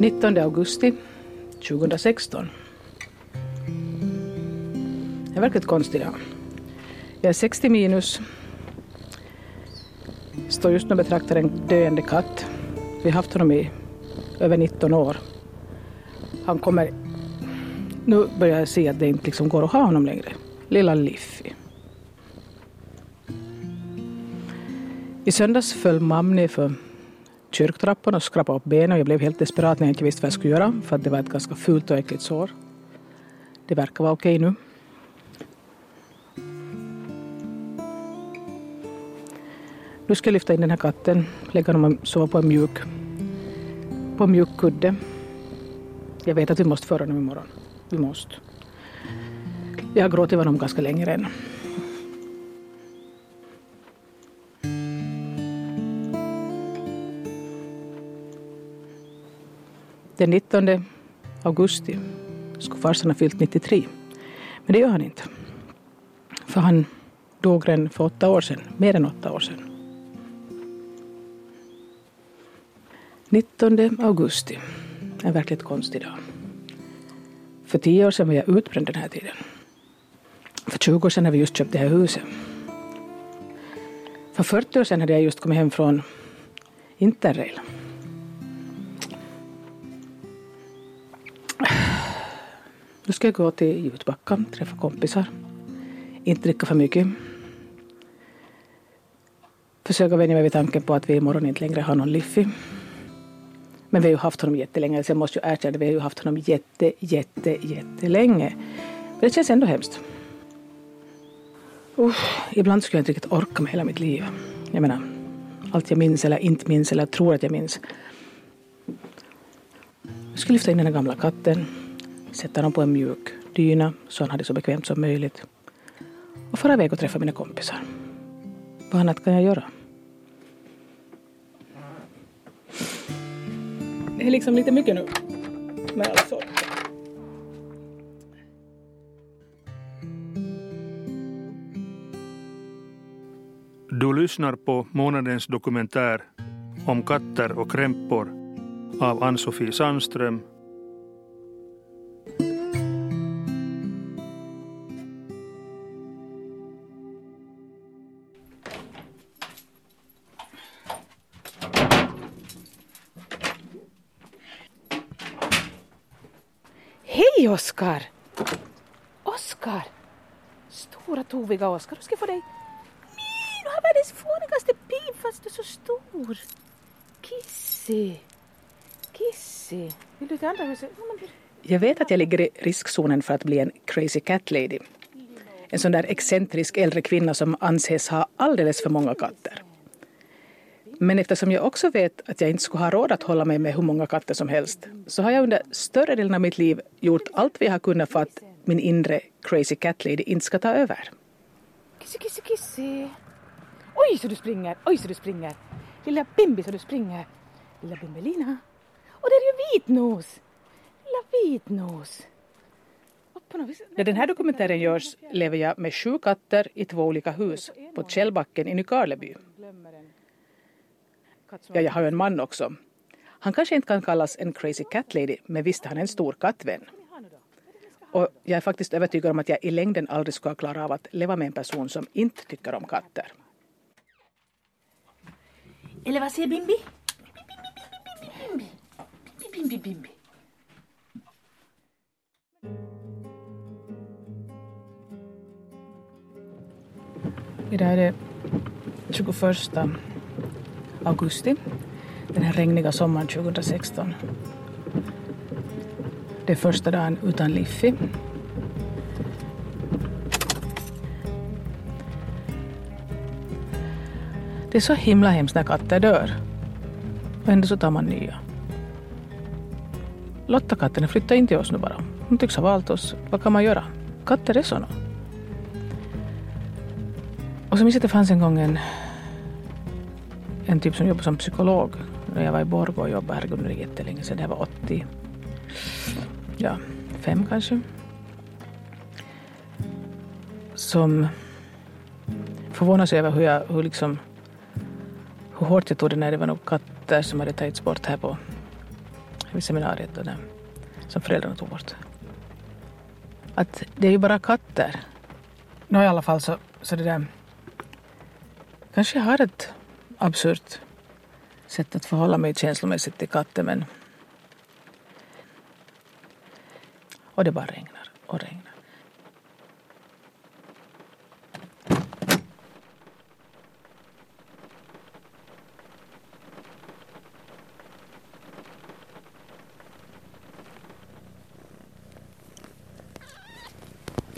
19 augusti 2016. Det är verkligen konstigt idag. Jag är 60 minus. Står just nu och betraktar en döende katt. Vi har haft honom i över 19 år. Han kommer... Nu börjar jag se att det inte liksom går att ha honom längre. Lilla Liffy. I söndags föll Mamni för kyrktrappan och skrapade upp benen och jag blev helt desperat när jag inte visste vad jag skulle göra för att det var ett ganska fult och äckligt sår. Det verkar vara okej nu. Nu ska jag lyfta in den här katten, lägga honom och sova på en mjuk, på en mjuk kudde. Jag vet att vi måste föra honom imorgon. Vi måste. Jag har gråtit honom ganska länge redan. Den 19 augusti skulle farsan ha fyllt 93. Men det gör han inte. För han dog redan för åtta år sedan, mer än åtta år sedan. 19 augusti, en verkligt konstig dag. För tio år sedan var jag utbränd den här tiden. För 20 år sedan hade vi just köpt det här huset. För 40 år sedan hade jag just kommit hem från Interrail. Nu ska jag gå till Jutbacka, träffa kompisar. Inte dricka för mycket. Försöka vänja mig vid tanken på att vi imorgon inte längre har någon Liffy. Men vi har ju haft honom jättelänge, så jag måste ju erkänna att vi har ju haft honom jätte, jätte, jättelänge. Men det känns ändå hemskt. Uh, ibland skulle jag inte riktigt orka med hela mitt liv. Jag menar, allt jag minns eller inte minns eller tror att jag minns. Jag skulle lyfta in den gamla katten, sätta dem på en mjuk dyna så han hade så bekvämt som möjligt och fara iväg och träffa mina kompisar. Vad annat kan jag göra? Det är liksom lite mycket nu med all alltså. sorg. Du lyssnar på månadens dokumentär om katter och krämpor av Ann-Sofie Sandström Oskar! Oskar! Stora toviga Oskar, hur ska jag få dig? Nej, du har världens fånigaste pip fast du är så stor. Kissy! Kissy! Vill du till andra huset? Jag vet att jag ligger i riskzonen för att bli en crazy cat lady. En sån där excentrisk äldre kvinna som anses ha alldeles för många katter. Men eftersom jag också vet att jag inte skulle ha råd att hålla mig med hur många katter som helst så har jag under större delen av mitt liv gjort allt vi har kunnat för att min inre crazy cat lady inte ska ta över. Kissy, kissy, kissy. Oj, så du springer! Oj, så du springer! Lilla Bimbi, så du springer! Lilla Bimbelina. Och där är ju Vitnos! Lilla Vitnos. När den här dokumentären görs lever jag med sju katter i två olika hus på Källbacken i Nykarleby. Ja, jag har ju en man också. Han kanske inte kan kallas en crazy cat lady, men visst är han en stor kattvän. Och jag är faktiskt övertygad om att jag i längden aldrig ska klara av att leva med en person som inte tycker om katter. Eller vad säger Bimbi? Bimbi, Bimbi, Bimbi, Bimbi. Idag är det 21 augusti, den här regniga sommaren 2016. Det är första dagen utan liffi. Det är så himla hemskt när katter dör. Och ändå så tar man nya. Lottakatten flyttar in till oss nu bara. Hon tycks ha valt oss. Vad kan man göra? Katter är såna. Och så minns jag att det fanns en gång en, en typ som jobbade som psykolog, när jag var i Borgå och jobbade, herregud nu är det jättelänge sedan, det här var 80, ja, fem kanske. Som förvånas över hur jag, hur liksom, hur hårt jag tog det när det var några katter som hade tagits bort här på vid seminariet då, där, som föräldrarna tog bort. Att det är ju bara katter. Nå i alla fall så, så det där, kanske jag har ett absurt sätt att förhålla mig känslomässigt till katten men och det bara regnar och regnar.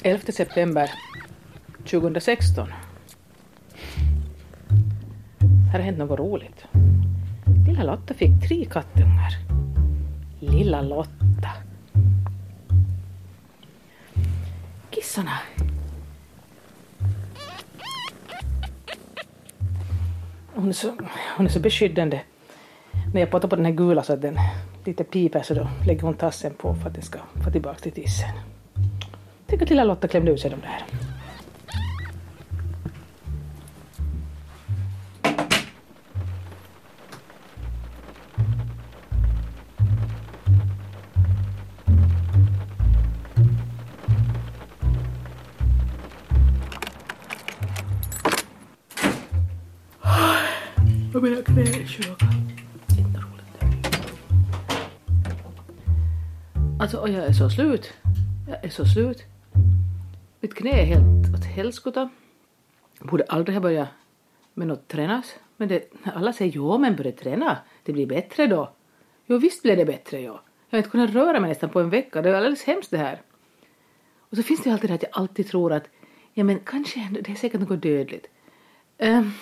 Elfte september 2016. Här har hänt något roligt. Lilla Lotta fick tre kattungar. Lilla Lotta. Kissarna. Hon är, så, hon är så beskyddande. När jag pratar på den här gula så att den lite piper så då lägger hon tassen på för att den ska få tillbaka till tissen. Tänk att lilla Lotta klämde ut sig de där. Alltså, och jag är så slut. Jag är så slut. Mitt knä är helt åt helskotta. Borde aldrig ha börjat med något tränas. Men det, alla säger jo men börja träna. Det blir bättre då. Jo visst blir det bättre ja. Jag har inte kunnat röra mig nästan på en vecka. Det är alldeles hemskt det här. Och så finns det ju alltid det att jag alltid tror att ja men kanske det är säkert något dödligt. Um,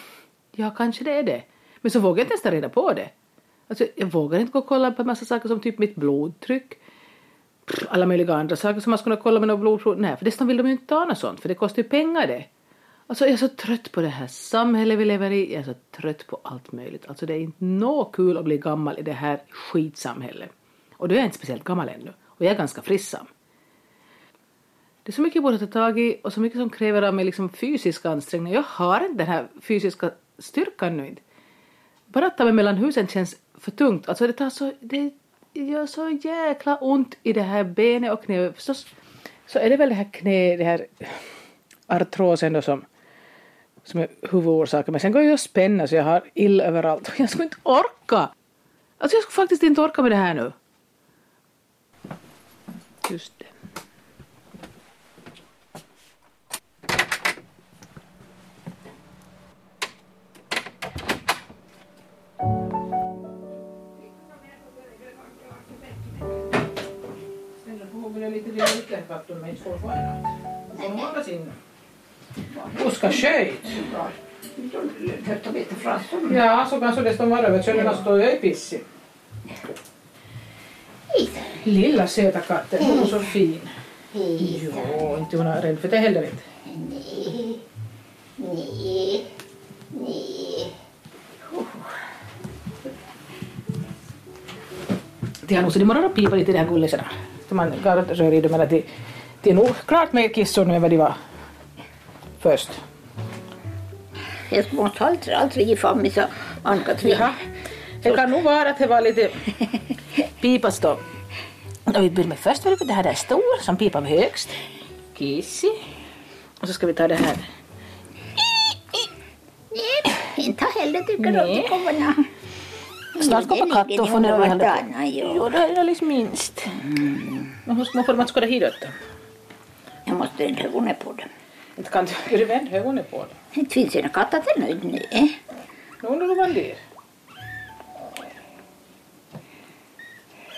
ja kanske det är det. Men så vågar jag inte ens ta reda på det. Alltså, jag vågar inte gå och kolla på en massa saker som typ mitt blodtryck. Alla möjliga andra saker som man skulle kolla med något blodprov. Nej, för dessutom vill de ju inte ta något sånt, för det kostar ju pengar det. Alltså jag är så trött på det här samhället vi lever i. Jag är så trött på allt möjligt. Alltså det är inte nå kul att bli gammal i det här skitsamhället. Och då är jag inte speciellt gammal ännu. Och jag är ganska frissam. Det är så mycket jag borde ta tag i och så mycket som kräver av mig liksom fysisk ansträngning. Jag har inte den här fysiska styrkan nu inte. Bara att ta mig mellan husen känns för tungt. Alltså det tar så, det gör så jäkla ont i det här benet och knät. Förstås så är det väl det här knä, det här artrosen då som, som är huvudorsaken. Men sen går jag och spänna så jag har ill överallt och jag skulle inte orka. Alltså jag skulle faktiskt inte orka med det här nu. Just det. Dialekter att de inte får vara De får hålla sin Oskar sköjt. Ja, så kanske det står könen så står jag i pissi. Lilla söta katten, hon är så fin. Jo, inte hon är rädd för det heller inte. Nej, nej, nej. Det har nog så det morgon att pipa lite i de här gullisarna. Så man rör i men det, det är nog klart mer kissor nu än vad de var först. Jag måste aldrig, aldrig fan mig så Ann-Katrin. Jaha. Det kan nog vara att det var lite pipas då. Och vi börjar med först var det det här där stor som pipan var högst. Kissi. Och så ska vi ta det här. Inte heller tycker du att det. Snart kommer katten och funderar vad händer. Jo, det är alldeles minst. Men hur ska man skåda hit då? Jag måste inte ögonen på dem. Inte kan du, är du vänd ögonen på det? Det finns en katt att nöjd nu. Nu undrar du vad det är.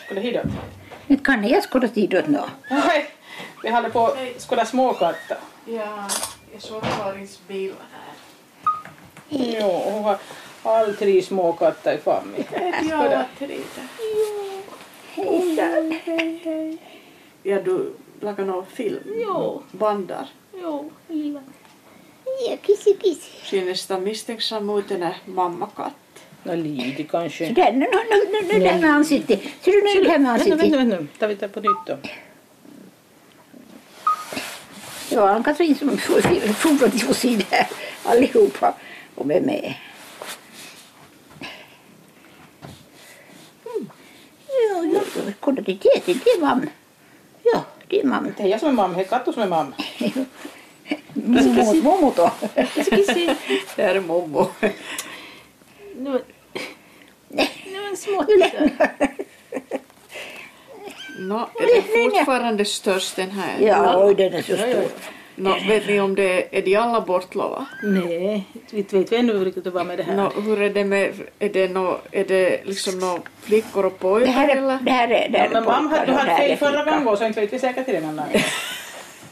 Skåda hit då? Inte kan jag skåda tid åt nå. Nej, vi håller på att skåda småkatter. Ja, jag såg Karins bil här. Jo, hon har all tre småkatter i familjen. Var Teresa. Hejsan. Ja, du lagar någon film? Jo. Bandar. Jo, lilla. Ja, kissi kissi. Ser nästan misstänksam ut den här mammakatt. Nå, lite kanske. Så där, nu, nu, nu, nu där med ansiktet. Ser du nu där med Vänta, vänta, ansiktet? vänta. Tar vi det på nytt då. Det var Ann-Katrin som for se det här allihopa och är med. Mm. Ja, ja, kolla det är det, det är mamma. Ja, det är mamma. Det är jag som är mamma, det är Katto som är mamma. Mommo, mommo då. Det här är mommo. Nu, nu en smått. Nå, är den fortfarande störst den här? Ja, oj, den är så stor. Nå, vet ni om det är de alla bortlova? Nej, vi vet vi ännu riktigt vad med det här. Nå, hur är det med, är det, nå, är det liksom nå flickor och Det pojkar här är, eller? det här är, det här Ja, är men mamma, du hade det fel förra gången så inte vet vi säkert till det.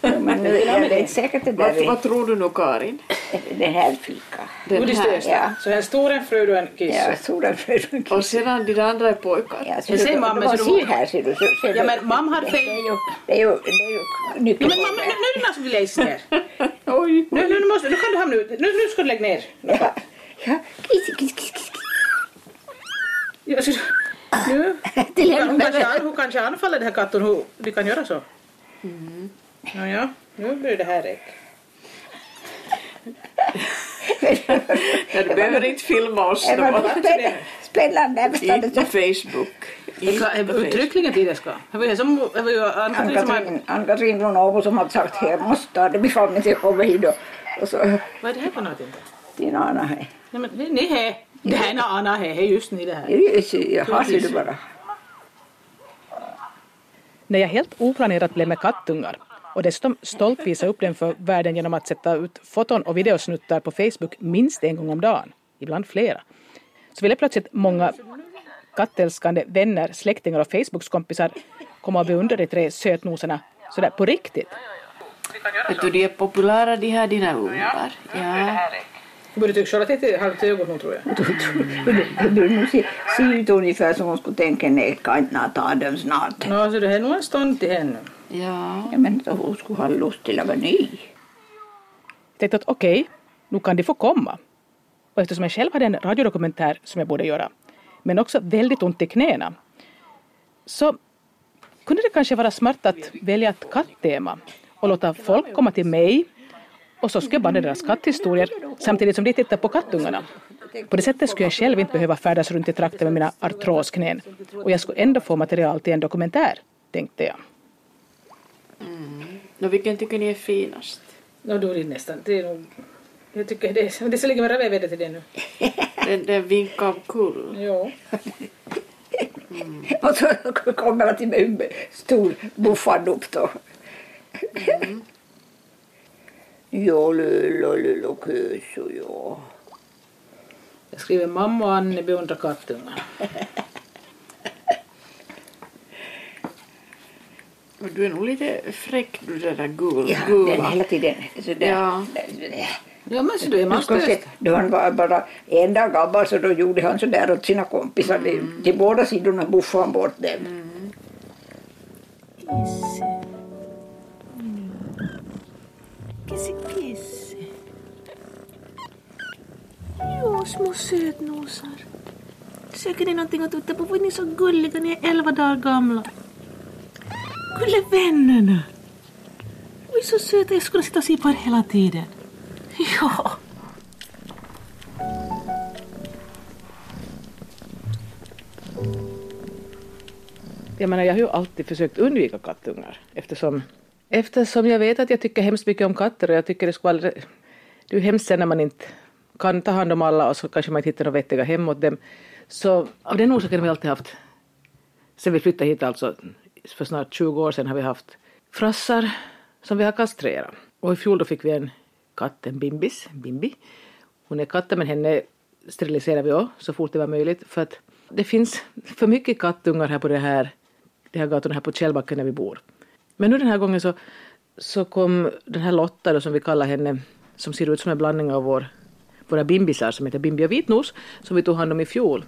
Ja, Men nu är det inte säkert det Vad, där vad tror du nu Karin? det här är flicka. Den Godis här. ja. Så en stor, en fru och en kiss. Ja, stora fröken. Och sedan de andra är pojkar? Ja, Men säg du, mamma, du- ser här ser du. Ser Ja, men mamma Det fel. är ju, det är ju, det är ju nyckeln. men mamma, nu, nu är det någon som vill läsa ner. Oj! Nu, nu, nu, måste, nu kan du hamna ut. Nu, nu ska du lägga ner. Ja, ja. Kiss, kiss, kiss, kiss. Ja, så, nu. Hon, hon, kanske, hon kanske anfaller den här katten hur de kan göra så. Ja, ja, nu blir det här räck. Du behöver inte filma oss Det var Spännande. Jag det Inte så. Facebook. Inte. Uttryckligen till det ska. Det var ju det Ann-Katrin har... Från Åbo som har sagt att jag måste det mig till att komma hit. Och, och så Vad är det här för någonting? din Anna här. Nej, men ni här. Det här är en Anna här, det är just ni det här. Jaha, ser du bara. När jag helt oplanerat blev med kattungar och dessutom stolt visade upp den för världen genom att sätta ut foton och videosnuttar på Facebook minst en gång om dagen, ibland flera, så ville plötsligt många kattälskande vänner, släktingar och Facebookskompisar komma och beundra de tre sötnoserna sådär på riktigt. Vet du, de är populära de här dina ungar. Ja. Du borde tycka Charlotte till halvt ögon tror jag. Du ser, ut ungefär som hon skulle tänka nej, kan inte ta dem snart. Nå, så det här är nog en stund till henne. Ja. Ja, men så hon skulle ha lust till att vara ny. Jag tänkte att okej, nu kan de få komma. Och eftersom jag själv hade en radiodokumentär som jag borde göra, men också väldigt ont i knäna, så kunde det kanske vara smart att välja ett katttema och låta folk komma till mig och så skulle jag banda deras katthistorier samtidigt som de tittar på kattungarna. På det sättet skulle jag själv inte behöva färdas runt i trakten med mina artrosknän och jag skulle ändå få material till en dokumentär, tänkte jag. Nå, vilken tycker ni är finast? Nå, då är det nästan. Det är nog... Jag tycker det är... Det ligga med rävväder till det nu. Den, den vink av kull. Jo. Och så kommer man till med en stor buffad upp då. Jo, lullo, lullo, kusu, jo. Jag skriver mamma och Anne beundrar kattungar. Och du är nog lite fräck du det där gul, Ja, den gula. hela tiden. Så där. Ja. Ja, men så du är Du ska se, då han var bara en dag gammal så då gjorde han så där åt sina kompisar. Mm. Till båda sidorna buffade han bort dem. Kisse, kisse. Jo, små sötnosar. Söker ni någonting att titta på? Ni så gulliga? Ni är elva dagar gamla. Gulle vännerna. Oj, så söta. Jag skulle sitta och se på er hela tiden. Ja. Jag menar, jag har ju alltid försökt undvika kattungar eftersom, eftersom jag vet att jag tycker hemskt mycket om katter och jag tycker det skulle aldrig... Det är ju hemskt sen när man inte kan ta hand om alla och så kanske man inte hittar några vettiga hem åt dem. Så av den orsaken har vi alltid haft, sen vi flyttade hit alltså för snart 20 år sedan har vi haft frassar som vi har kastrerat. Och i fjol då fick vi en katt, en bimbis, Bimbi. Hon är katten men henne steriliserade vi också så fort det var möjligt för att det finns för mycket kattungar här på det här, de här gatorna här på Källbacken där vi bor. Men nu den här gången så, så kom den här Lotta då, som vi kallar henne, som ser ut som en blandning av vår, våra bimbisar som heter Bimbi och Vitnos, som vi tog hand om i fjol.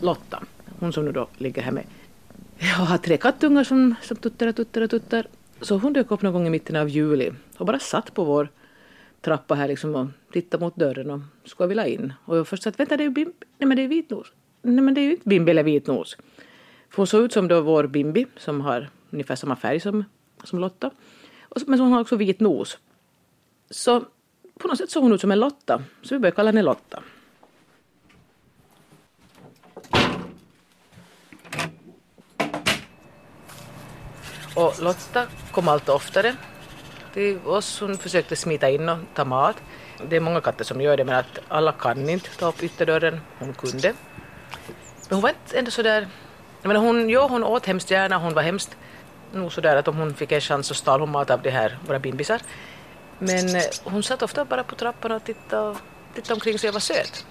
Lotta, hon som nu då ligger här med. Jag har tre kattungar som, som tuttar och tuttar och tuttar. Så hon dök upp någon gång i mitten av juli och bara satt på vår, trappa här liksom och tittade mot dörren och skulle vilja in. Och jag först sa att vänta det är ju Bimbi, nej men det är vitnos. Nej men det är ju inte Bimbi eller vitnos. För hon såg ut som då vår Bimbi som har ungefär samma färg som, som Lotta. Och, men hon har också vit nos. Så på något sätt såg hon ut som en Lotta. Så vi började kalla henne Lotta. Och Lotta kom allt oftare till oss. Hon försökte smita in och ta mat. Det är många katter som gör det men att alla kan inte ta upp ytterdörren. Hon kunde. Men hon var inte ändå sådär... Jag menar hon, ja, hon åt hemskt gärna. Hon var hemskt nog sådär att om hon fick en chans så stal hon mat av de här våra bimbisar. Men eh, hon satt ofta bara på trappan och tittade, tittade omkring sig och var söt.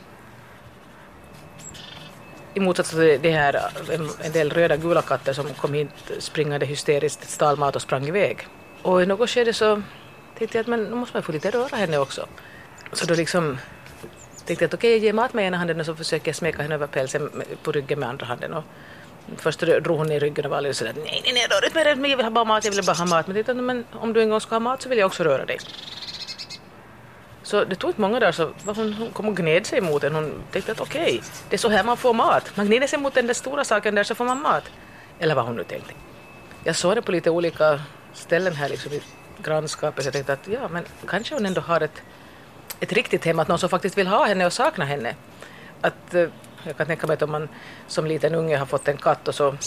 I motsats till det här, en, en del röda gula katter som kom hit springande hysteriskt, stal mat och sprang iväg. Och i något skede så tänkte jag att men nu måste man få lite röra henne också. Så då liksom tänkte jag att okej, jag ger mat med ena handen och så försöker jag smeka henne över pälsen på ryggen med andra handen. Och först drog hon ner ryggen och var alldeles sådär nej, nej, nej, rör inte mig, jag vill ha bara mat, jag vill bara ha mat. Men jag tänkte, men om du en gång ska ha mat så vill jag också röra dig. Så det tog inte många dagar så var hon, hon kom och gned sig mot den. Hon tänkte att okej, det är så här man får mat. Man gnider sig mot den där stora saken där så får man mat. Eller vad hon nu tänkte. Jag såg det på lite olika ställen här liksom i grannskapet. Så jag tänkte att ja, men kanske hon ändå har ett, ett riktigt hem, att någon som faktiskt vill ha henne och saknar henne. Att, eh, jag kan tänka mig att om man som liten unge har fått en katt och så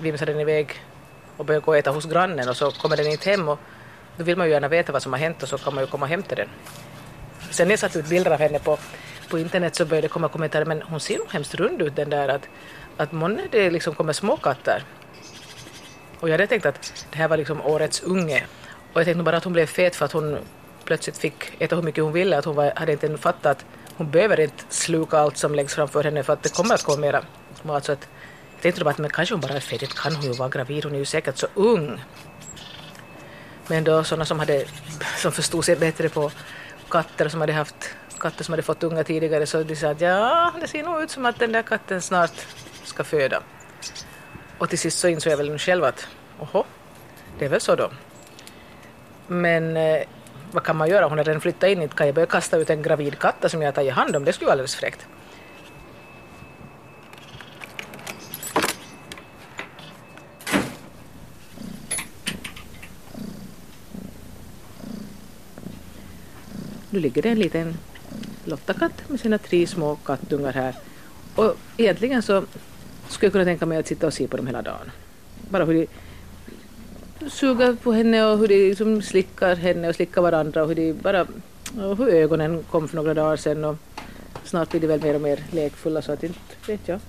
vimsar den iväg och börjar gå och äta hos grannen och så kommer den inte hem och då vill man ju gärna veta vad som har hänt och så kan man ju komma och hämta den. Sen när jag satte ut bilder av henne på, på internet så började det komma kommentarer men hon ser nog hemskt rund ut den där att, att månne det liksom kommer små katter. Och jag hade tänkt att det här var liksom årets unge. Och jag tänkte nog bara att hon blev fet för att hon plötsligt fick äta hur mycket hon ville. Att hon var, hade inte fattat att hon behöver inte sluka allt som läggs framför henne för att det kommer att komma mera mat. Så alltså att, jag tänkte bara att men kanske hon bara är fet, inte kan hon ju vara gravid, hon är ju säkert så ung. Men då sådana som, hade, som förstod sig bättre på katter som hade haft katter som hade fått unga tidigare så de sa att ja, det ser nog ut som att den där katten snart ska föda. Och till sist så insåg jag väl själv att oho, det är väl så då. Men eh, vad kan man göra? Hon har redan flyttat in, inte kan jag börja kasta ut en gravid katt som jag har tagit hand om, det skulle vara alldeles fräckt. Nu ligger det en liten Lottakatt med sina tre små kattungar här. Och egentligen så skulle jag kunna tänka mig att sitta och se på dem hela dagen. Bara hur de suger på henne och hur de liksom slickar henne och slickar varandra och hur de bara och hur ögonen kom för några dagar sedan och snart blir de väl mer och mer lekfulla så att inte vet jag.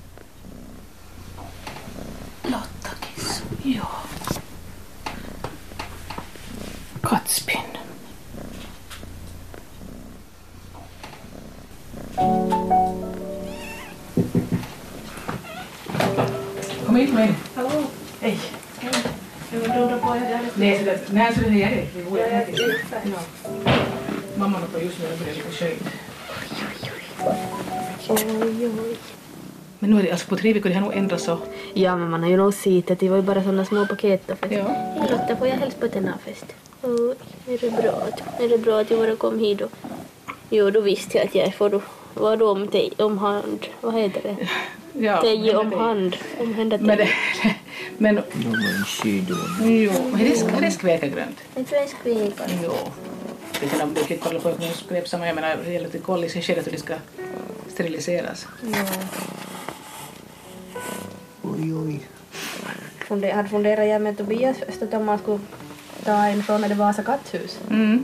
Lottakiss. Ja. Kattspinn. Kom hit med. Hallå. Hej. Nej, nej, så det är det. Det går Mamma har just nu börjat lite skönt. Men nu är det alltså på tre veckor, det har nog ändrats så. Ja, men man har ju nog sett att det var ju bara sådana små paket då. Ja. Lotta, får jag hälsa på till fest? Oj, är det bra att, är det bra att jag bara kom hit då? Jo, då visste jag att jag får då, vad om, te, om hand, vad heter det? Ja, Teje om hand, omhända Men det, men De var en skidor. jo, men det är, det är veka. Jo. Det kan de brukar kolla på hur skräp samma, jag menar, det gäller att kolla i sig själv att det ska steriliseras. Oj, oj. Funde, hade funderat jag med Tobias först att om man skulle ta en från det Vasa katthus. Mm.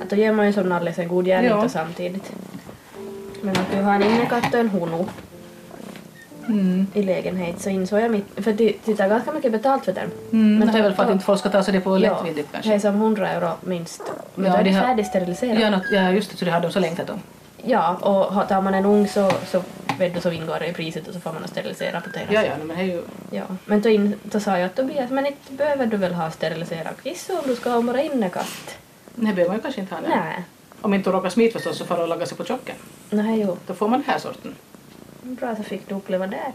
Att då gör man ju som alldeles en god gärning Ja. samtidigt. Men att du har en innekatt och en hono Mm. i lägenhet så insåg jag mitt, för de, de tar ganska mycket betalt för den. Mm. Men det är väl för att inte folk ska ta sig det på Ja, lättvindigt det är kanske. som 100 euro minst. Men Ja, då är det det har- färdigsteriliserat. Ja, just det, så det har de så längtat om. Ja, och tar man en ung så, så, vet du, så ingår det i priset och så får man sterilisera på terrassen. Ja, ja, men det är ju... Ja, men då, in, då sa jag att Tobias, men inte behöver du väl ha steriliserad kiss om du ska ha bara innekatt? Det behöver man ju kanske inte ha. Nej. Nej. Om inte råkar smita förstås så får de laga sig på chocken. Nej, jo. Då får man den här sorten. Bra så fick du uppleva det.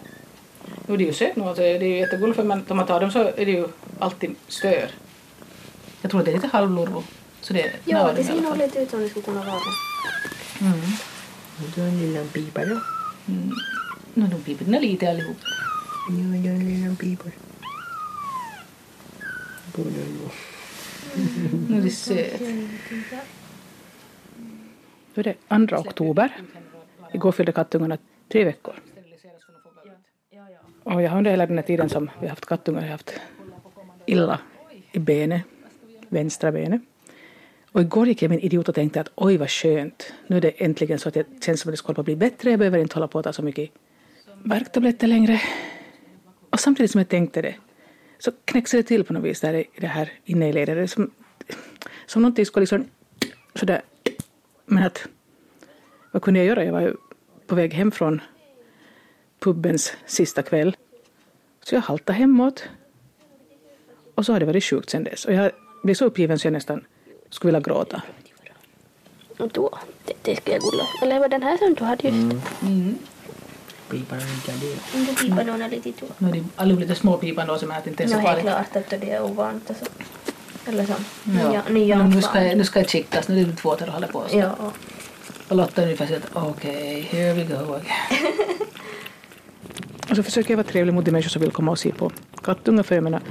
Jo, det är ju söt nog, alltså, det är ju jättegulligt för man, om man tar dem så är det ju alltid stör. Jag tror att det är lite halvlurvo. Så det är Ja, det ser nog lite ut som det skulle kunna vara. Och då en liten pipa då. Nu de piporna lite allihop. Ja, det är en liten pipa. Nu är det söt. Då är det 2 oktober. Igår fyllde kattungarna tre veckor. Och jag har under hela den här tiden som vi har haft kattungar haft illa i benet, vänstra benet. Och igår gick jag min idiot och tänkte att oj vad skönt, nu är det äntligen så att det känns som att det ska på att bli bättre, jag behöver inte hålla på att ta så mycket värktabletter längre. Och samtidigt som jag tänkte det så knäcks det till på något vis där i det här inne i leden. Det är som, som någonting skulle liksom sådär. Men att vad kunde jag göra? Jag var ju på väg hem från pubens sista kväll. Så jag haltade hemåt. Och så har det varit sjukt sen dess. Och jag blev så uppgiven så jag nästan skulle vilja gråta. Och då, det, det ska jag gulla. Eller var den här som du hade just? Pipan är inte det. Inte pipa låna lite då. Nu är det alla lite små pipan då som är att inte är så No, helt farligt. klart att det är ovant och så. Eller så. Ja. Nya, nu, ska jag, nu ska jag chickas, nu är det två att hålla på. Så. Ja. Och Lotta ungefär säger att okej, okay, here we go again. och så försöker jag vara trevlig mot de människor som vill komma och se på kattungar för jag menar,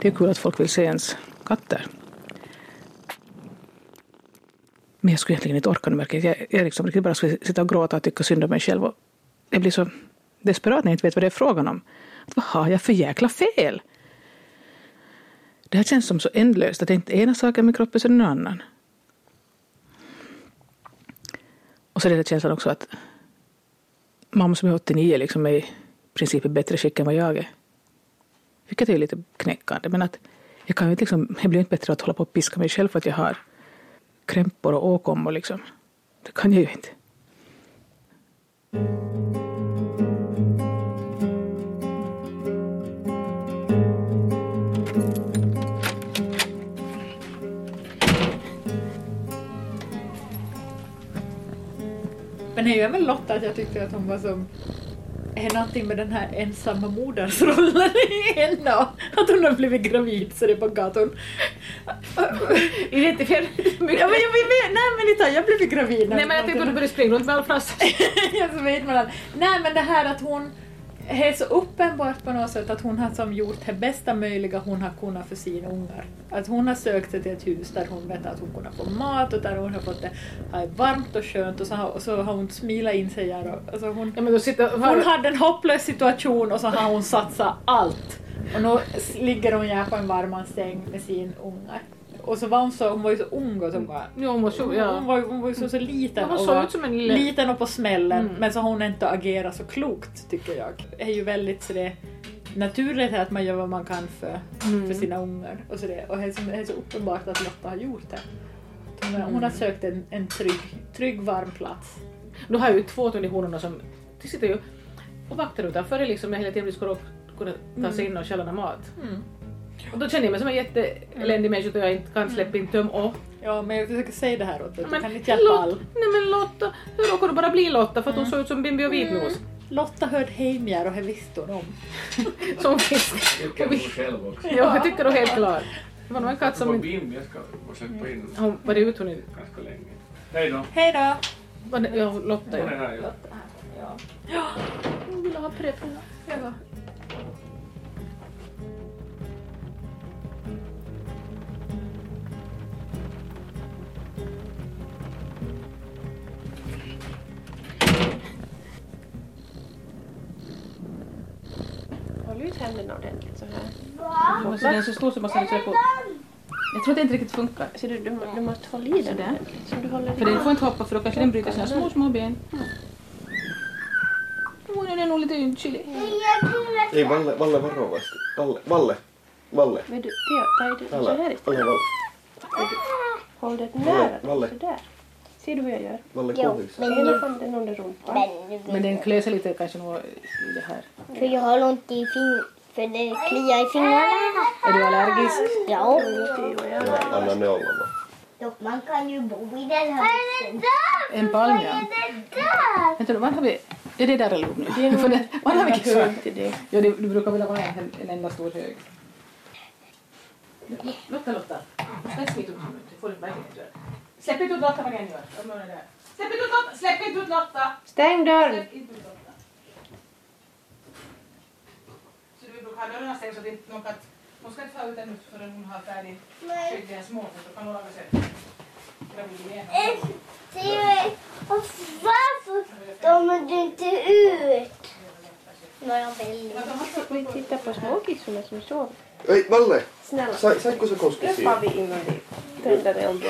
det är kul att folk vill se ens katter. Men jag skulle egentligen inte orka nu märker jag. Jag, liksom riktigt bara skulle sitta och gråta och tycka synd om mig själv. Och jag blir så desperat när jag inte vet vad det är frågan om. Att, vad har jag för jäkla fel? Det här känns som så ändlöst att det är inte ena saken med kroppen så den annan. Och så är det känslan också att mamma som är 89 liksom är i princip i bättre skick än vad jag är. Vilket är lite knäckande. Men att jag kan ju inte liksom, jag blir inte bättre att hålla på och piska mig själv för att jag har krämpor och åkommor liksom. Det kan jag ju inte. Men det är väl Lotta att jag tyckte att hon var som är någonting med den här ensamma modersrollen i henne att hon har blivit gravid så det är på gatan. Identifiera Ja, men jag, vet, nej men har jag blivit gravid. Nej men jag tänkte att du började springa runt med all flask. jag så vet man nej men det här att hon det är så uppenbart på något sätt att hon har som gjort det bästa möjliga hon har kunnat för sina ungar. Att hon har sökt sig till ett hus där hon vet att hon kunnat få mat och där hon har fått det här varmt och skönt och så har, och så har hon smilat in sig här och, alltså hon, Ja, sitter, hon hade en hopplös situation och så har hon satsat allt. Och nu ligger hon här på en varm säng med sin ungar. Och så var hon så, hon var ju så ung och så bara Ja, hon var så, hon, ja. var, hon var ju så, så liten Hon såg ut som en lille... liten och på smällen Mm. men så har hon inte agerat så klokt tycker jag. Det är ju väldigt så det, naturligt att man gör vad man kan för, Mm. för sina ungar och så det. Och det är, så, det är så uppenbart att Lotta har gjort det. Hon, har- hon har sökt en, en trygg, trygg varm plats. Nu har jag ju två till honorna som de sitter ju och vaktar utanför det liksom hela tiden ska upp kunna ta sig in och stjäla mat. Mm. Och då känner jag mig som en jätteeländig människa då jag inte kan släppa in töm och. Ja men jag försöker säga det här åt dig, du Men kan inte hjälpa Lot- all. Nej men Lotta, hur råkar du bara bli Lotta för att hon såg ut som Bimbi och Vitnos? Lotta hörde hemjär och det visste hon om. Som fisk. Tycker hon själv också. Ja, jag tycker du helt klart. Det var nog en katt Det som var inte... Bim, jag ska försöka in Hon var det ut hon inte... ganska länge. Hej då. Hej då! var det- Ja, Lotta Hon är ja. här. Ja. Hon ville ha preppen. Ja. Händerna ordentligt så här. Så den är så stor så man ska liksom på... Jag tror att det inte riktigt funkar. Så du, du, du måste hålla i den. Som du håller i. För den får inte hoppa för då kanske den bryter sina små, små ben. Hon är nog lite ynklig. Ei, Valle, Valle varovasti. Valle, Valle, Valle. Men du, där är du, så här är det. älä Valle. Håll det nära. Valle. Sådär. Ser du hur jag gör? Valle, kom hit. Ena handen under rumpan. Men den sig lite kanske nog i det här. För jag har ont i fing... För det kliar i fingrarna. Är du allergisk? Ja. Anna ne olla vaan. Dock, man kan ju bo i den här husen. En palm ja. Vänta var har vi... Är det där allihop nu? Det, var har vi kissat? till det. Ja, det, du brukar vilja vara en, en enda stor hög. Lotta, Lotta. Släpp inte ut honom. Det får du verkligen inte göra. Släpp inte ut Lotta vad ni än gör. Är. Släpp inte ut Lotta! Släpp inte ut Lotta! Stäng dörren! Släpp inte ut Lotta. Så du brukar ha dörrarna stängda så att inte någon katt... Hon ska inte få ut ännu förrän hon har färdig skött deras småfot. Då kan hon laga sig gravid igen. Och varför kommer du inte ut? Vi tittar på småkissorna som sover. Ei, Valle! Snälla. Sa, saitko sä Träffar siihen? vi innan vi tänder eld.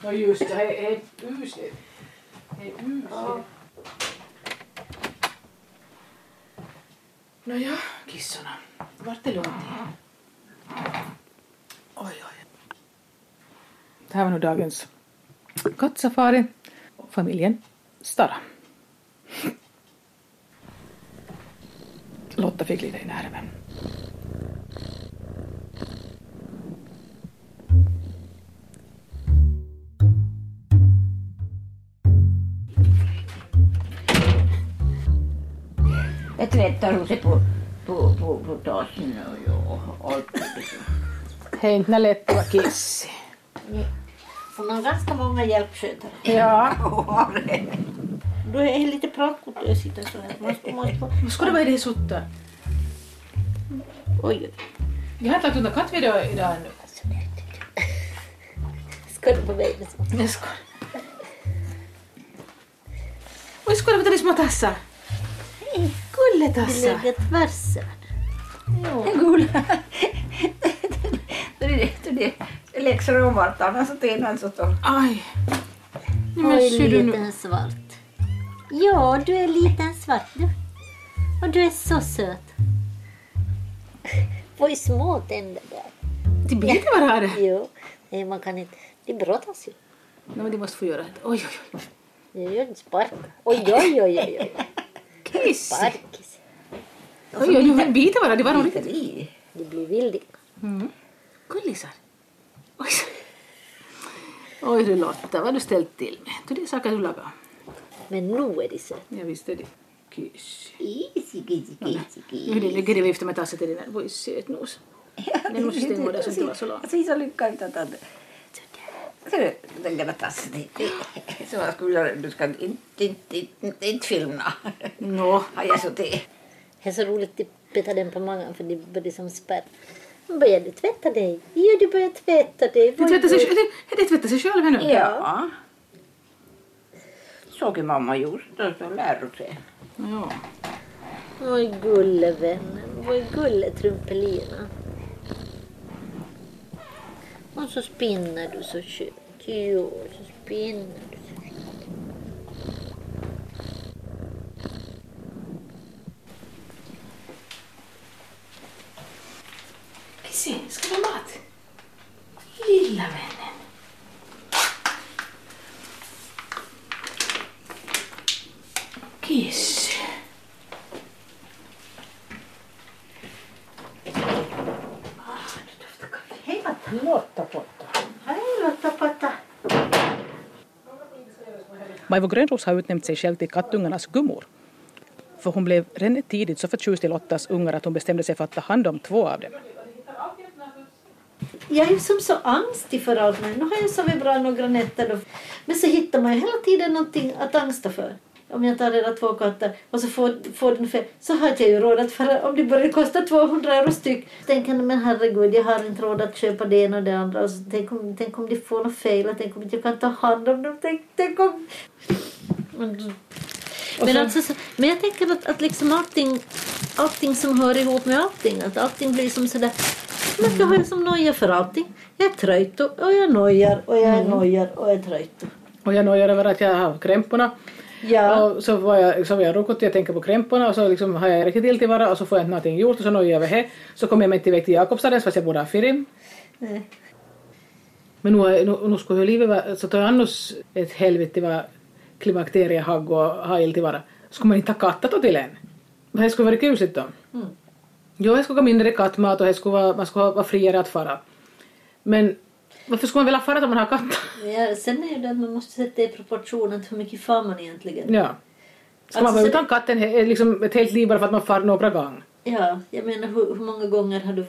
No just det, hej, hej, usligt. Hej, usligt. Nåja, kissorna. Vart är lugnt? Oj, oj. Det här var nog dagens kattsafari. Familjen Stara. Lotta fick lite i nerven. Jag tvättar sig på, på, på, på tassen och, och allt. Hej, inte lätt att vara kissig. Hon har ganska många hjälpskötare. Ja. Då är det lite pratkortlös att sitta så här. Ska, måste. Vad ska det vara i det sutta? Oj. Jag har lagt undan kattvideo idag ännu. Ska du på mig? Jag skojar. Oj, skojar på de små tassar. Gulletassar. Lägga tvärs Gulla. Det läxor om vartannat så då. Aj. Nej, men Oj, ser du nu? liten svart. Ja, du är liten svart du. Och du är så söt. Ju små tänder där. Det biter bara här. Jo, nej man kan inte. Det brottas ju. Nej, men de måste få göra det. Oj, oj, oj. Nu gör det spark. Oj, oj, oj, oj. oj. Kiss. Sparkis. Oj, oj, oj, biter bara. Det var roligt. Det blir vildigt. Mm. Gullisar. Oj. Oj du Lotta, vad du ställt till med? Du, det är saker du lagar. Men nu är det söt. Ja, visst är det. Kiss. Easy, easy, easy, Nu ligger det vifta med tassen till din Voi sötnos. Den måste stänga där så inte var så lång. Alltså, så lyckas att att den gamla tassen. Så jag skulle du ska inte, inte, inte, inte filma. Nå. Har jag så det. Det är så roligt att peta den på magen för det börjar som spärr. Börjar du tvätta dig? Ja, du börjar tvätta dig. Det tvättar sig, det, det tvättar sig själv nu. Ja. Såg ju mamma gjort, då så lär du sig. Ja. Oj, gullevännen. Oj, gulletrumpelina. Och så spinner du så skönt. Jo, så spinner du så skönt. Kissy, ska du ha mat? Lilla vännen. Kiss. Hej Lotta Potta. Hej Lotta Potta. Maivo Grönros har utnämnt sig själv till kattungarnas gummor. För hon blev redan tidigt så förtjust i Lottas ungar att hon bestämde sig för att ta hand om två av dem. Jag är ju som så angstig för allt. men Nu har jag sovit bra några nätter. Då. Men så hittar man ju hela tiden någonting att angsta för. Om jag tar era två katter och så får, får den fel så har jag ju råd att för om det börjar kosta 200 euro styck. Tänker men herregud jag har inte råd att köpa det ena och det andra. Och så, tänk, om, tänk om de får något fel. Tänk om jag kan ta hand om dem. Tänk, tänk om... Men, men, alltså, så, men jag tänker att, att liksom allting, allting som hör ihop med allting. Att allting blir som sådär. Jag har ju som noja för allting. Jag är trött och, och jag nojar och jag är nojar och jag är trött. Och jag nojar över att jag har krämporna. Ja. Och så var jag, så var jag runkot jag tänker på krämporna och så liksom har jag riktigt till tillvara och så får jag inte någonting gjort och så nojar jag över det. Så kommer jag mig inte iväg till Jakobstadens fast jag borde ha firim. Nej. Men nu, nu, nu skulle ju livet vara, så tar jag annars ett helvete vad klimakteriehagg och ha tillvara. Skulle man inte ha kattat då till en? Det skulle vara kusligt då. Mm. Jo, det skulle vara mindre kattmat och det skulle vara, man skulle vara friare att fara. Men varför skulle man vilja fara om man har katt? Ja, sen är ju det att man måste sätta i proportionen till hur mycket far man egentligen. Ja. Ska man Alltså, vara så utan katten liksom ett helt liv bara för att man far några gånger? Ja, jag menar hur, hur många gånger har du,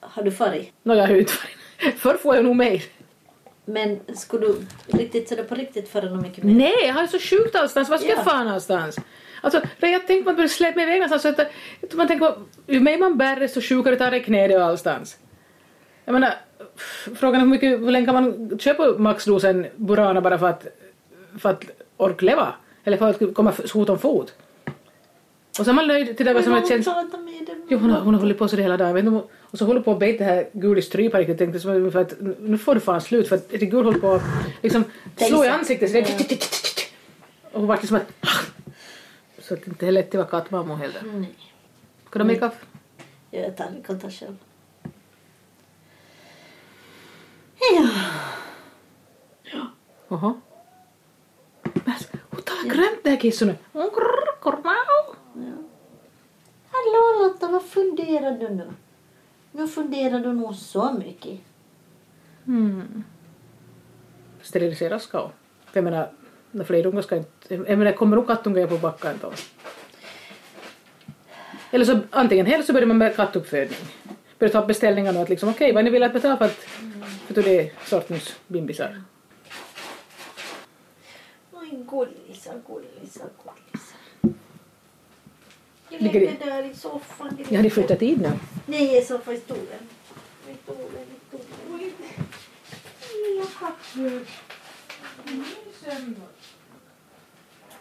har du farit? Nå, jag har ju inte varit... Förr får jag nog mer. Men skulle du riktigt sådär på riktigt fara något mycket mer? Nej, jag har ju så sjukt någonstans. Vad ska Ja. jag fara någonstans? Alltså, jag tänkte man börjar släppa mig iväg någonstans. Så att, man tänker ju mer man bär desto sjukare tar det knädet och allstans. Jag menar, frågan är hur, mycket, hur länge kan man köpa maxdosen Burana bara för att, för att orka leva? Eller för att komma fot om fot? Och så är man nöjd till det som att känns... Jo, hon har, hon har hållit på så det hela dagen. Vet inte Och så håller på att beta det här gul i strypa riktigt. Jag tänkte som för att nu får du fan slut för att det gul håller på att liksom slå i ansiktet. Så det, och hon vart liksom att... Så att det inte är lätt att vara kattmamma heller. Nej. Ska du ha kaffe? Jag tar, kan ta själv. Ja. Talar grönt det här kisset nu. Hon. Hallå Lotta, vad funderar du nu? Nu funderar du nog så mycket. Mm. Sterilisera ska. För jag menar, när fler ungar ska inte... Jag menar, kommer nog kattungar på backen då? Eller så antingen eller så börjar man med kattuppfödning. Börjar ta beställningarna och att liksom okej, vad ni vill att betala för att för det är sortens bimbisar. Oj, gullisar, gullisar, gullisar. Jag Ligger ligger det- där i soffan. Jag hade flyttat dit nu. Nej, i soffan i stolen. I stolen, i stolen. Lilla kattmjölk.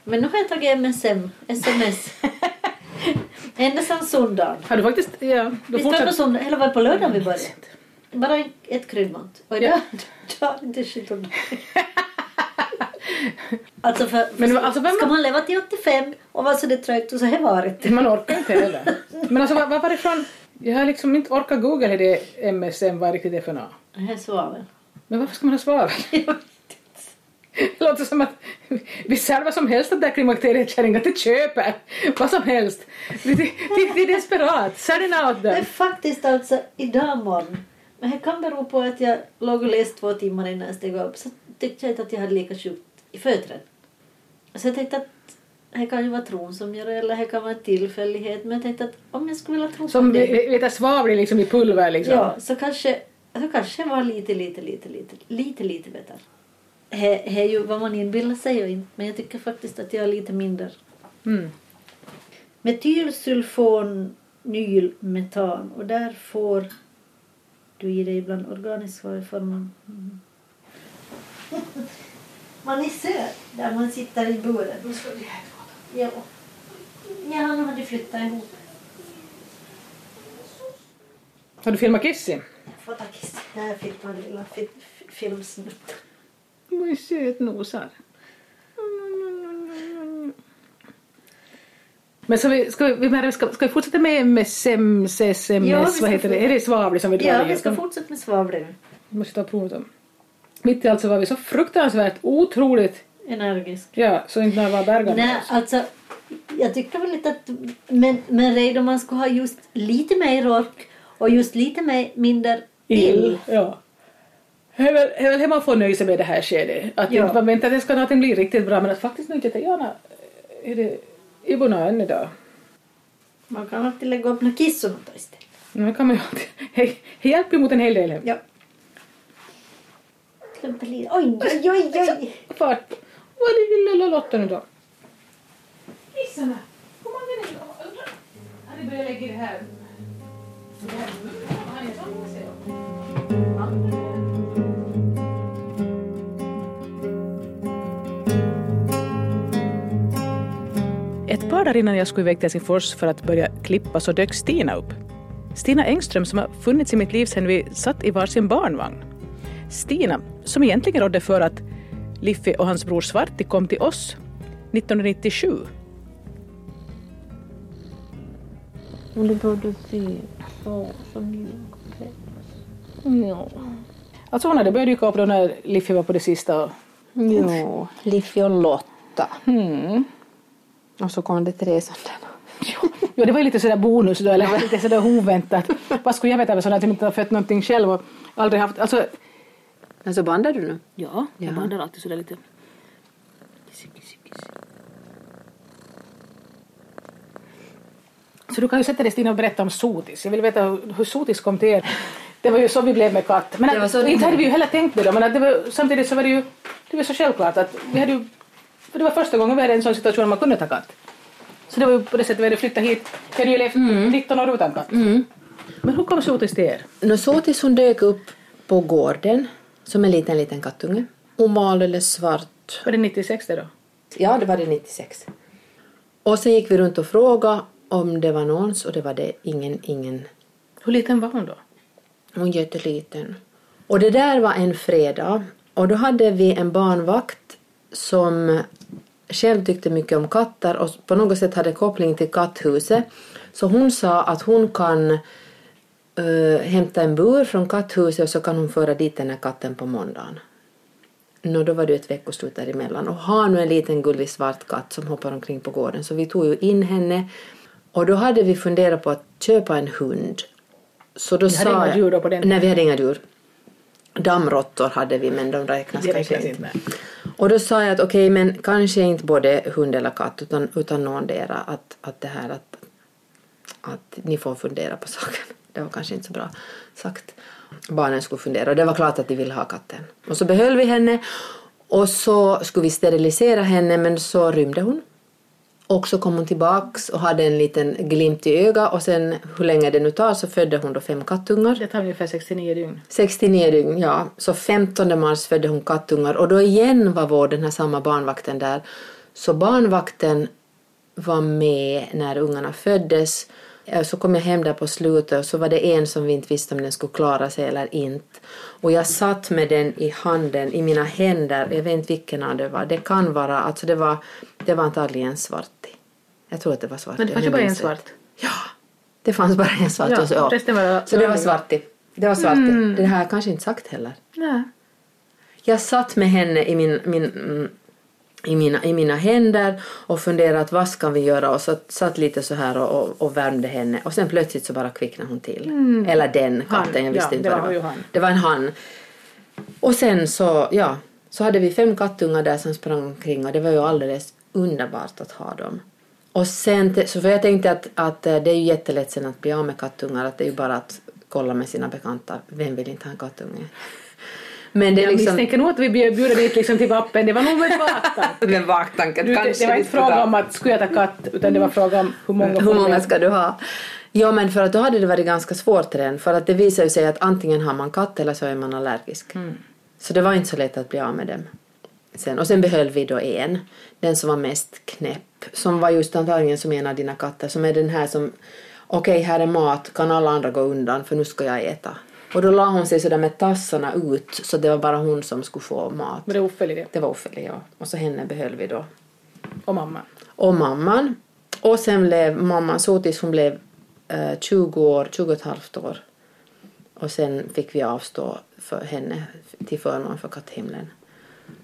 Men nu har jag tagit MSM, sms. Ända sedan söndagen. Har du faktiskt... Ja, du Visst var det fortsatt... söndag, eller var det på lördagen vi började? Bara ett kryddmått. Och Ja. idag, har inte shit om Alltså för, Men det var- alltså, ska man leva till 85 och vara så det trögt och så här varit. Man orkar inte heller. Men alltså vad, vad var det från... Jag har liksom inte orkat googla hur det MSM var riktigt är för något. Det är svavel. Men varför ska man ha svavel? Det låter som att vi säljer vad som helst att där klimakteriekärringar till köper. Vad som helst. Det, det, det, det är desperat. Sälj out Det är faktiskt alltså idag morgon. Men det kan bero på att jag låg och läste två timmar innan jag steg upp. Så tyckte jag inte att jag hade lika sjukt i fötterna. Så jag tänkte att det kan ju vara tron som gör det eller det kan vara en tillfällighet. Men jag tänkte att om jag skulle vilja tro Som på det. vet jag, svavel liksom i pulver liksom. Ja, så kanske, så kanske var lite, lite, lite, lite, lite, lite bättre. Det är ju vad man inbillar sig och inte. Men jag tycker faktiskt att jag är lite mindre. Mm. Metylsulfonylmetan och där får du i dig ibland organisk varuform. Mm. Man är söt där man sitter i buren. Ja. Ja, han hade flyttat ihop. Har du filmat Kissy? Får ta kiss. Där fick man lilla fi- fi- filmsnutt. Vad sötnosar. Men ska vi, ska vi, ska, ska vi fortsätta med MSM, CSMS, Ja, vad heter det? Är det svavlig som vi drar Ja, vi ska fortsätta med svavlet. Vi måste ta prov dem. Mitt i allt så var vi så fruktansvärt otroligt, Energisk. ja, så inte när var bergande Nej, alltså jag tycker väl inte att men, men redan man ska ha just lite mer ork och just lite mer, mindre ill. Ja. Det är väl man får nöja sig med det här skedet. Att Ja. inte man väntar att det ska någonting bli riktigt bra men att faktiskt nu inte gärna är det Ibona än idag. Man kan alltid lägga upp några kiss och något istället. Nu kan man ju alltid, det det hjälper ju mot en hel del. Ja. Klumpa lite. Oj, oj, oj, oj. Fart. Vad är lilla Lotta nu då? Kissarna! Kom an ner nu. Ni börjat lägga det här? Det här Ett par dagar innan jag skulle iväg till Helsingfors för att börja klippa så dök Stina upp. Stina Engström som har funnits i mitt liv sedan vi satt i varsin barnvagn. Stina, som egentligen rådde för att Liffi och hans bror Svarti kom till oss 1997. Och du fint. Så, så Ja. Alltså hon hade börjat dyka upp då när Liffi var på det sista. och- Jo, Liffi och Lotta. Mm. Och så kom det Teresanderna. Jo, det var ju lite sådär bonus då, eller lite sådär oväntat. Vad skulle jag veta med sådana som inte har fött någonting själv och aldrig haft, alltså Alltså bandar du nu? Ja, jag Ja. bandar alltid sådär lite. Så du kan ju sätta dig Stina och berätta om Sotis. Jag vill veta hur, hur Sotis kom till er. Det var ju så vi blev med katt. Men att, inte hade vi ju heller tänkt på det. Men att det var, samtidigt så var det ju det var så självklart att vi hade ju... För det var första gången vi hade en sån situation man kunde ta katt. Så det var ju på det sättet vi hade flyttat hit. Vi hade ju levt 19 år utan katt. Men hur kom Sotis till er? Nå, så tills hon dök upp på gården som en liten, liten kattunge. Hon var alldeles svart. Var det 96 det då? Ja, det var det 96. Och sen gick vi runt och frågade om det var någons och det var det ingen, ingen. Hur liten var hon då? Hon är jätteliten. Och det där var en fredag och då hade vi en barnvakt som själv tyckte mycket om katter och på något sätt hade koppling till katthuset. Så hon sa att hon kan eh, hämta en bur från katthuset och så kan hon föra dit den här katten på måndagen. Nå, då var det ett veckoslut däremellan och har nu en liten gullig svart katt som hoppar omkring på gården så vi tog ju in henne och då hade vi funderat på att köpa en hund. Så då Ni hade sa inga djur då på den Nej, vi hade inga djur. Dammråttor hade vi men de räknas Det kanske räknas inte med. Och då sa jag att okej, men kanske inte både hund eller katt utan, utan någondera att, att det här att, att ni får fundera på saken. Det var kanske inte så bra sagt. Barnen skulle fundera och det var klart att de ville ha katten. Och så behöll vi henne och så skulle vi sterilisera henne men så rymde hon. Och så kom hon tillbaks och hade en liten glimt i ögat och sen hur länge det nu tar så födde hon då fem kattungar. Det tar ungefär 69 dygn. 69 dygn, ja. Så 15 mars födde hon kattungar och då igen var vår den här samma barnvakten där. Så barnvakten var med när ungarna föddes. Eh, Så kom jag hem där på slutet och så var det en som vi inte visste om den skulle klara sig eller inte. Och jag satt med den i handen, i mina händer, jag vet inte vilken av det var. Det kan vara, alltså det var, det var antagligen svartig. Jag tror att det var svartig. Men det fanns ju bara en svart. Det fanns bara en svart. Ja, och så, ja. var så det var svartig. Det var svartig. Mm. Det har jag kanske inte sagt heller. Nej. Jag satt med henne i, min, min, mm, i, mina, i mina händer och funderade att vad ska vi göra och så satt lite så här och, och, och värmde henne och sen plötsligt så bara kvicknade hon till. Mm. Eller den Han, katten, jag visste ja, inte det vad det var. han. Det var en han. Och sen så, ja, så hade vi fem kattungar där som sprang omkring och det var ju alldeles underbart att ha dem. Och sen, så för jag tänkte att, att eh, det är ju jättelätt sen att bli av med kattungar, att det är ju bara att kolla med sina bekanta, vem vill inte ha en kattunge? Men det är Jag liksom... misstänker nog att vi bjuder dit liksom till vappen. Det var nog med baktanke. Med baktanken Du, det, kanske det var inte fråga om att skulle jag ta katt utan det var fråga om hur många Hur många ska du ha? Ja, men för att då hade det varit ganska svårt redan. För att det visar ju sig att antingen har man katt eller så är man allergisk. Så det var inte så lätt att bli av med dem. Sen, och sen behöll vi då en, den som var mest knäpp. Som var just antagligen som en av dina katter. Som är den här som, okej här är mat, kan alla andra gå undan för nu ska jag äta. Och då la hon sig sådär med tassarna ut så det var bara hon som skulle få mat. Men det var Uffe det. Det var Ofelia, ja. Och så henne behöll vi då Och mamma. och mamman. Och sen blev mamman så tills hon blev eh, 20 år, 20 och ett halvt år. Och sen fick vi avstå för henne till förmån för katthimlen.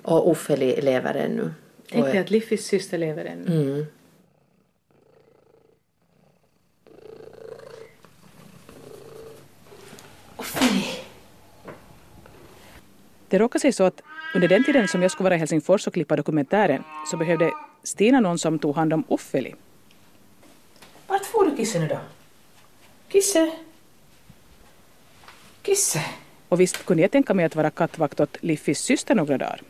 Och Uffe le- lever ännu. Tänk dig att Liffis syster lever ännu. Mm. Det råkade sig så att under den tiden som jag skulle vara i Helsingfors och klippa dokumentären så behövde Stina någon som tog hand om Uffeli. Vart får du Kisse nu då? Kisse? Kisse? Och visst kunde jag tänka mig att vara kattvakt åt Liffis syster några dagar.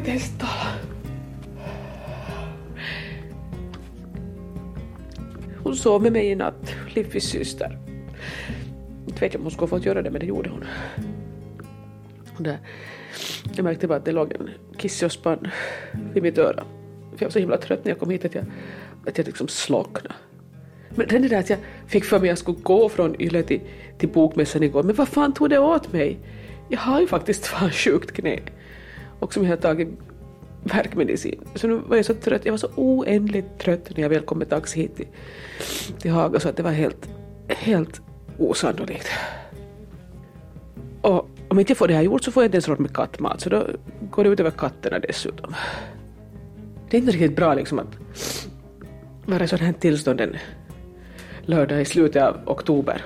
Kan. Hon sov med mig i natt, Liffys syster. Inte vet jag om hon skulle fått göra det, men det gjorde hon. Och där, jag märkte bara att det låg en kisse och spann vid mitt öra. för jag var så himla trött när jag kom hit att jag, att jag liksom slocknade. Men det där att jag fick för mig att jag skulle gå från Yle till, till bokmässan igår, men vad fan tog det åt mig? Jag har ju faktiskt fan sjukt knä. Och som jag har tagit värkmedicin. Så nu var jag så trött, jag var så oändligt trött när jag väl kom med taxi hit till, till Haga så att det var helt, helt osannolikt. Och om inte jag får det här gjort så får jag inte ens råd med kattmat så då går det ut över katterna dessutom. Det är inte riktigt bra liksom att vara i sådant här tillstånd en lördag i slutet av oktober.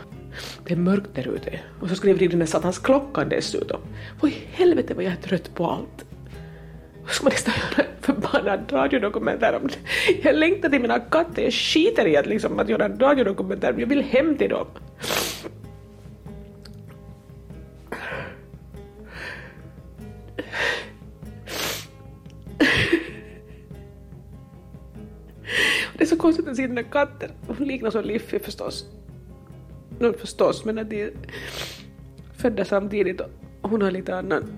Det är mörkt där ute och så skriver de den där satans klockan dessutom. Vad i helvete vad jag är trött på allt. Vad ska man nästan göra en förbannad radiodokumentär om det? Jag längtar till mina katter, jag skiter i att, liksom, att göra en radiodokumentär, jag vill hem till dem. Det är så konstigt att se den där katten. Hon liknar så Liffy förstås. Nu förstås, men att de är födda samtidigt och hon har lite annan,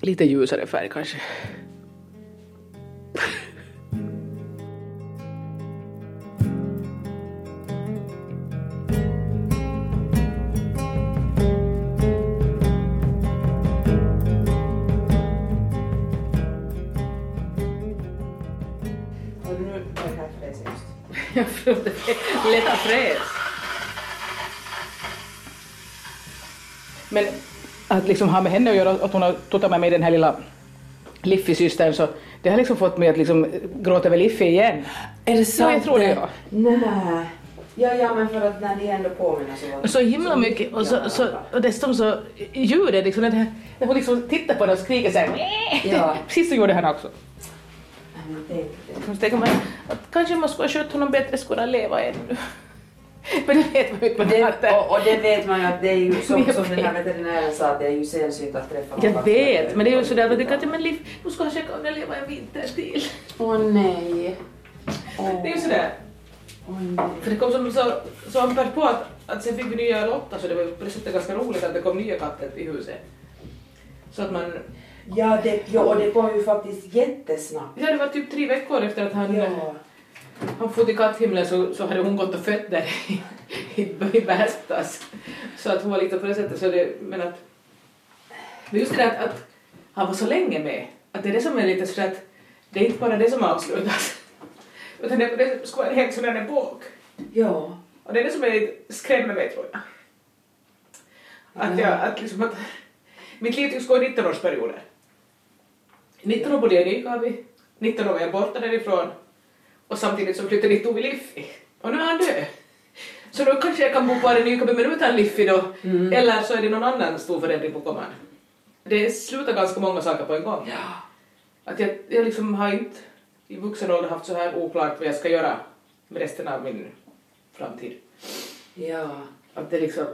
lite ljusare färg kanske. Jag trodde fräs. Men att liksom ha med henne att göra, att hon har tuttat med mig den här lilla Liffy-systern så det har liksom fått mig att liksom gråta över Liffy igen. Är det sant? Ja, jag tror det. Ja. Nej. Ja, ja, men för att när ni ändå påminner så var det... Så himla mycket och, så, så, och dessutom så ljudet liksom när, hon liksom tittar på den och skriker såhär Ja. Precis så gjorde han också. Men tänk det. Så tänker man att kanske man skulle ha skött honom bättre skulle han leva ännu. Men det vet man ju inte Det, och, och det vet man ju att det är ju som, Jag som den här vet. veterinären sa att det är ju sällsynt att träffa någon Jag vet, men det är ju sådär att det kan inte, men Liv, nu ska han checka om den lever en vinter till. Åh nej. Det är ju sådär. För det kom som så, så ampert på att, att sen fick vi nya Lotta så det var på det sättet ganska roligt att det kom nya katter i huset. Så att man, Ja, det, ja, och det kom ju faktiskt jättesnabbt. ja det var typ tre veckor efter att han, Ja. Han for till katthimlen så, så hade hon gått och fött där i, i, i Bärstas. Så att hon var lite på det sättet så det, men att, men just det där att, att han var så länge med, att det är det som är lite så att det är inte bara det som avslutas. Utan det, det ska vara en helt sån där epok. Ja. Och det är det som är lite skrämmer mig tror jag. Att jag, att liksom att mitt liv tycks gå i 19-årsperioder. 19 år bodde jag i Nykabi, 19 år var jag borta därifrån och samtidigt så flyttade dit Tove Liffi. Och nu är han död. Så då kanske jag kan bo kvar i Nykabi men utan Liffi då, eller så är det någon annan stor förändring på komman. Det slutar ganska många saker på en gång. Att jag, jag liksom har inte i vuxen ålder haft så här oklart vad jag ska göra med resten av min framtid. Ja. Att det liksom...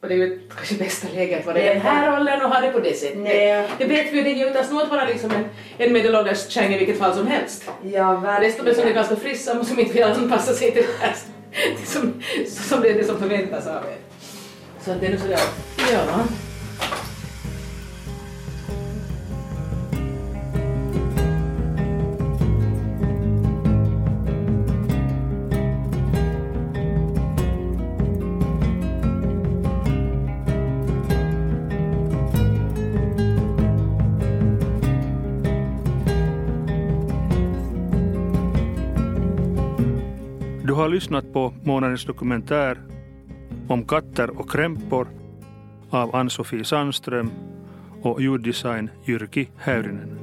Och det är ju kanske bästa läget att vara i den här åldern och ha det på det sättet. Nej. Det vet vi ju, det är ju alls något vara liksom en, en medelålders kärring i vilket fall som helst. Ja, verkligen. Resten är som är ganska friska och som inte vill anpassa sig till det här som, som det är det som förväntas av er. Så att det är nu sådär, ja. Har lyssnat på månadens dokumentär om katter och krämpor av Ann-Sofie Sandström och ljuddesign Jyrki Häyrinen.